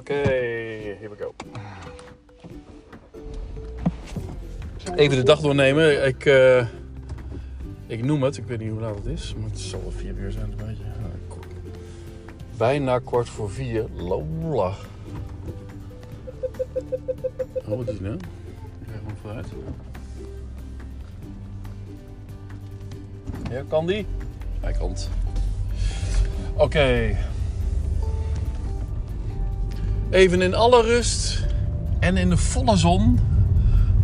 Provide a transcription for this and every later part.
Oké, here we go. Even de dag doornemen. Ik, eh, ik noem het, ik weet niet hoe laat het is, maar het zal wel vier uur zijn. Een beetje. Bijna kwart voor vier. Lola. Oh, wat is het nou? Ik ga gewoon vooruit. Ja, kan die? Hij kan. Oké. Even in alle rust en in de volle zon.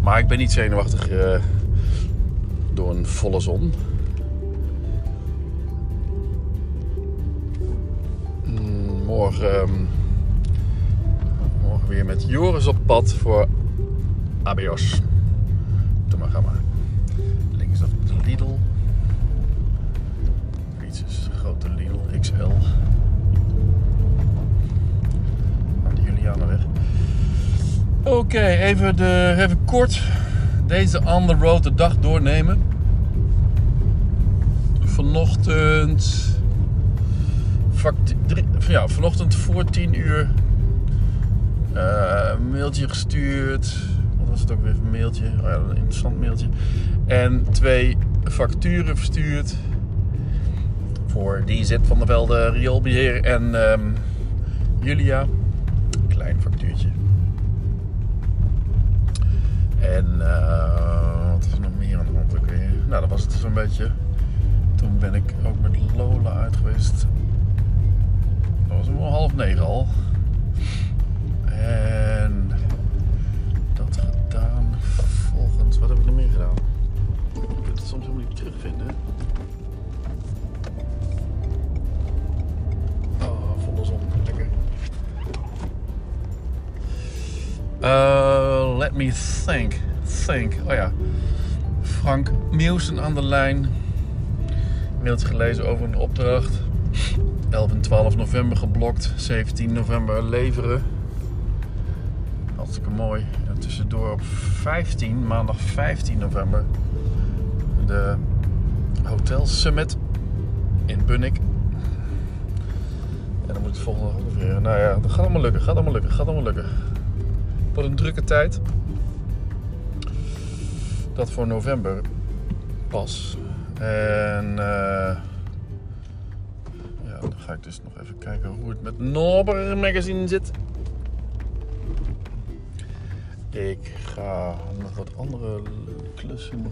Maar ik ben niet zenuwachtig eh, door een volle zon. Mm, Morgen, ehm, morgen weer met Joris op pad voor ABOS. Doe maar, ga maar. Links dat de Lidl. Iets is grote Lidl XL. Oké, even, de, even kort deze on the road de dag doornemen. Vanochtend. ja, vanochtend voor 10 uur. eh, een mailtje gestuurd. Wat was het ook weer een mailtje? Oh ja, een interessant mailtje. En twee facturen verstuurd. Voor DZ van der Velde, Rioolbeheer en ehm, Julia. Klein factuurtje. En eh, wat is er nog meer aan de hand ook? Nou, dat was het zo'n beetje. Toen ben ik ook met Lola uit geweest. Dat was om half negen al. En dat gedaan. Volgens, wat heb ik nog meer gedaan? Ik kan het soms helemaal niet terugvinden. Oh, volle zon. Lekker. Uh, me think. Think. Oh ja. Frank Meeuwsen aan de lijn. Mailtje gelezen over een opdracht. 11 en 12 november geblokt. 17 november leveren. Hartstikke mooi. En tussendoor op 15, maandag 15 november. De Hotel Summit in Bunnik. En dan moet het volgende weer. Nou ja, dat gaat allemaal lukken. Gaat allemaal lukken. Gaat allemaal lukken. Wat een drukke tijd. Dat voor november pas. En eh, ja, dan ga ik dus nog even kijken hoe het met Norber Magazine zit. Ik ga nog wat andere klussen.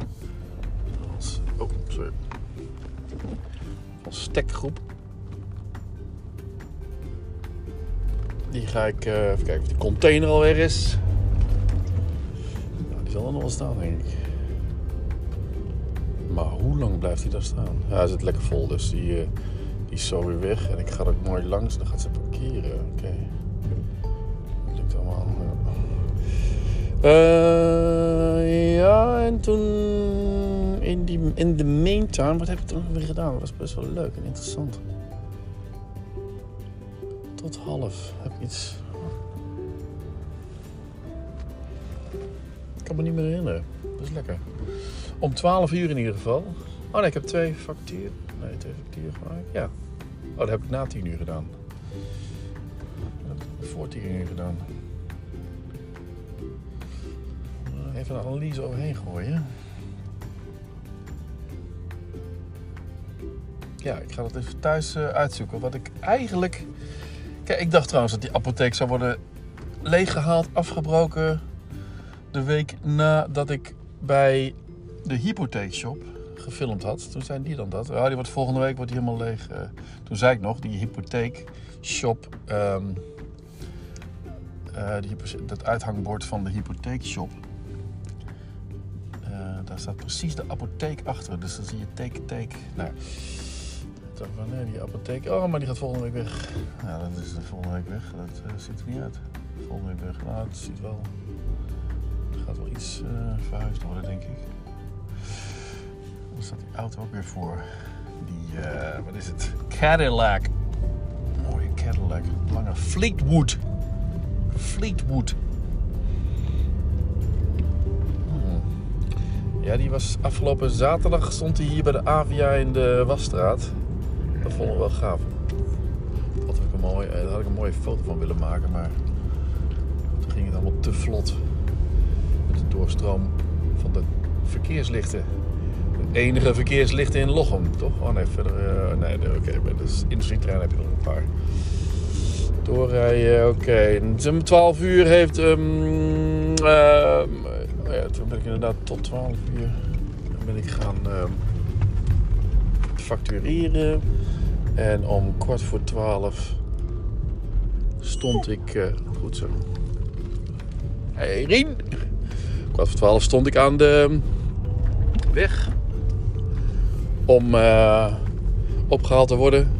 Als, oh, sorry. Van stekgroep. Die ga ik eh, even kijken of die container alweer is. Nou, die zal er nog wel staan, denk ik. Maar hoe lang blijft hij daar staan? Ja, hij zit lekker vol, dus die, eh, die is zo weer weg. En ik ga er mooi langs, dan gaat ze parkeren. Oké. Dat lukt allemaal. Ja. Eh, ja, en toen in, die, in de meantime, wat heb ik toen weer gedaan? Dat was best wel leuk en interessant. Tot half heb ik iets. Ik kan me niet meer herinneren. Dat is lekker. Om 12 uur in ieder geval. Oh nee, ik heb twee facturen. Nee, twee facturen gemaakt. Ja. Oh, dat heb ik na 10 uur gedaan. Dat heb ik voor 10 uur gedaan. Even een analyse overheen gooien. Ja, ik ga dat even thuis eh, uitzoeken. Wat ik eigenlijk. Kijk, ik dacht trouwens dat die apotheek zou worden leeggehaald, afgebroken. De week nadat ik bij de hypotheekshop gefilmd had. Toen zei die dan dat. Ja, die wordt volgende week wordt die helemaal leeg. Eh, toen zei ik nog, die hypotheekshop. hypo- dat uithangbord van de hypotheekshop. Eh, daar staat precies de apotheek achter. Dus dan zie je teken, teken. Nou. Dacht van nee, die apotheek. Oh, maar die gaat volgende week weg. Ja, dat is de volgende week weg. Dat eh, ziet er niet uit. Volgende week weg. Nou, het ziet wel. Er gaat wel iets eh, verhuisd worden, denk ik. Dan staat die auto ook weer voor. Die, eh, wat is het? Cadillac. Mooie Cadillac. Lange Fleetwood. Fleetwood. Hmm. Ja, die was afgelopen zaterdag stond hij hier bij de Avia in de Wasstraat. Dat vonden we wel gaaf. Had ik een mooi, eh, daar had ik een mooie foto van willen maken, maar ging het allemaal te vlot. Met de doorstroom van de verkeerslichten. De enige verkeerslichten in Lochem, toch? Oh nee, verder. Uh, nee, oké. bij de industrietrein heb je nog een paar. Doorrijden, oké. Okay. 12 uur heeft. Um, uh, ja, toen ben ik inderdaad tot 12 uur. Dan ben ik gaan uh, factureren. En om kwart voor 12 stond ik. Uh, goed zo. Hey Rien! Kwart voor 12 stond ik aan de weg. Om uh, opgehaald te worden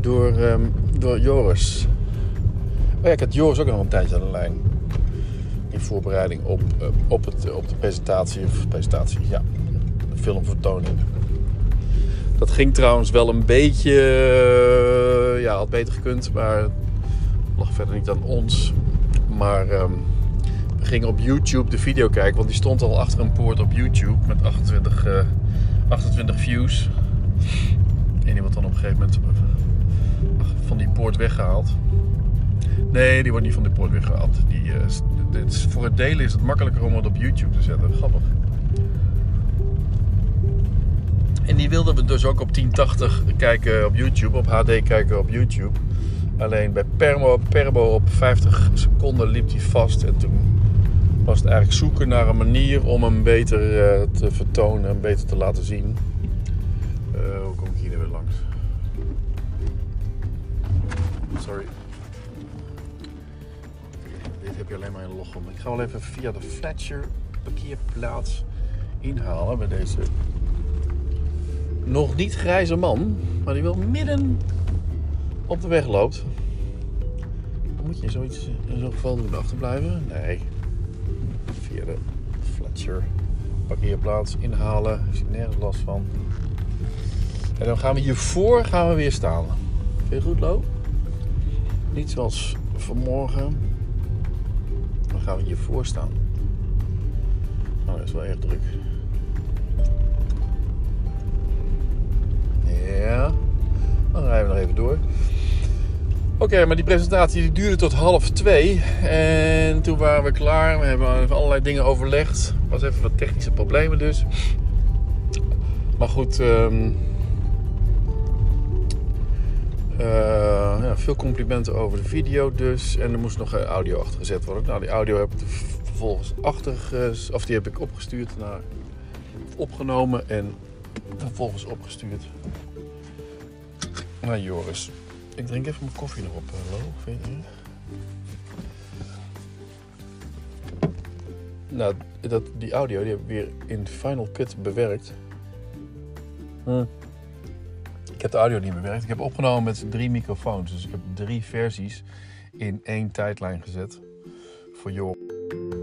door, um, door Joris. Oh ja, ik had Joris ook nog een tijdje aan de lijn. In voorbereiding op, uh, op, het, op de presentatie. Of presentatie, ja. Filmvertoning. Dat ging trouwens wel een beetje. Uh, ja, had beter gekund. Maar lag verder niet aan ons. Maar um, we gingen op YouTube de video kijken. Want die stond al achter een poort op YouTube. Met 28, uh, 28 views. En die wordt dan op een gegeven moment van die poort weggehaald. Nee, die wordt niet van die poort weggehaald. Die, dit voor het delen is het makkelijker om het op YouTube te zetten. Grappig. En die wilden we dus ook op 1080 kijken op YouTube, op HD kijken op YouTube. Alleen bij Permo, Perbo op 50 seconden liep hij vast. En toen was het eigenlijk zoeken naar een manier om hem beter uh, te vertonen en beter te laten zien. Uh, hoe kom ik hier weer langs? Sorry. Dit heb je alleen maar in Lochem. Ik ga wel even via de Fletcher parkeerplaats inhalen bij deze nog niet grijze man, maar die wel midden op de weg loopt. Dan moet je zoiets in zo'n geval doen achterblijven? Nee. Via de Fletcher parkeerplaats inhalen. Ik zie nergens last van. En dan gaan we hiervoor gaan we weer staan. Vind je goed, Lo? Niet zoals vanmorgen. Dan gaan we hiervoor staan. Nou, dat is wel erg druk. Ja, dan rijden we nog even door. Oké, maar die presentatie die duurde tot half twee. En toen waren we klaar. We hebben allerlei dingen overlegd. Er was even wat technische problemen dus. Maar goed, um, uh, ja, veel complimenten over de video dus. En er moest nog audio achter gezet worden. Nou, die audio heb ik vervolgens achter, of die heb ik opgestuurd naar opgenomen en vervolgens opgestuurd naar Joris. Ik drink even mijn koffie nog op, hallo, eh, vind je Nou, dat, die audio die heb ik weer in Final Cut bewerkt. Hm. Ik heb de audio niet bewerkt. Ik heb opgenomen met drie microfoons. Dus ik heb drie versies in één tijdlijn gezet. Voor Joris.